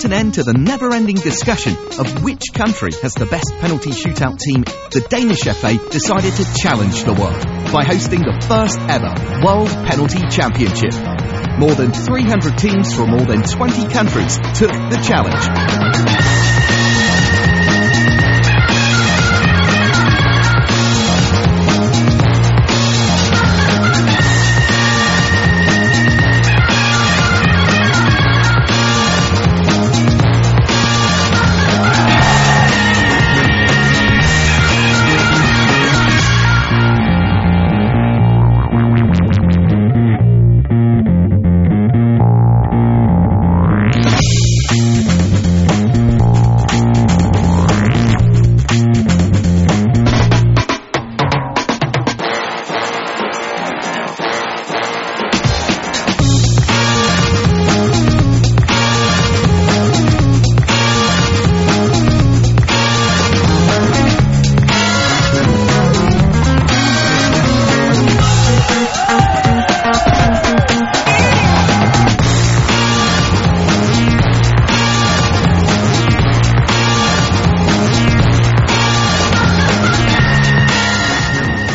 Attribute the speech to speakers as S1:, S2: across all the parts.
S1: put an end to the never-ending discussion of which country has the best penalty shootout team, the Danish FA decided to challenge the world by hosting the first ever World Penalty Championship. More than 300 teams from more than 20 countries took the challenge.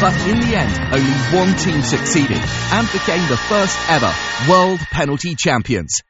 S1: But in the end, only one team succeeded and became the first ever World Penalty Champions.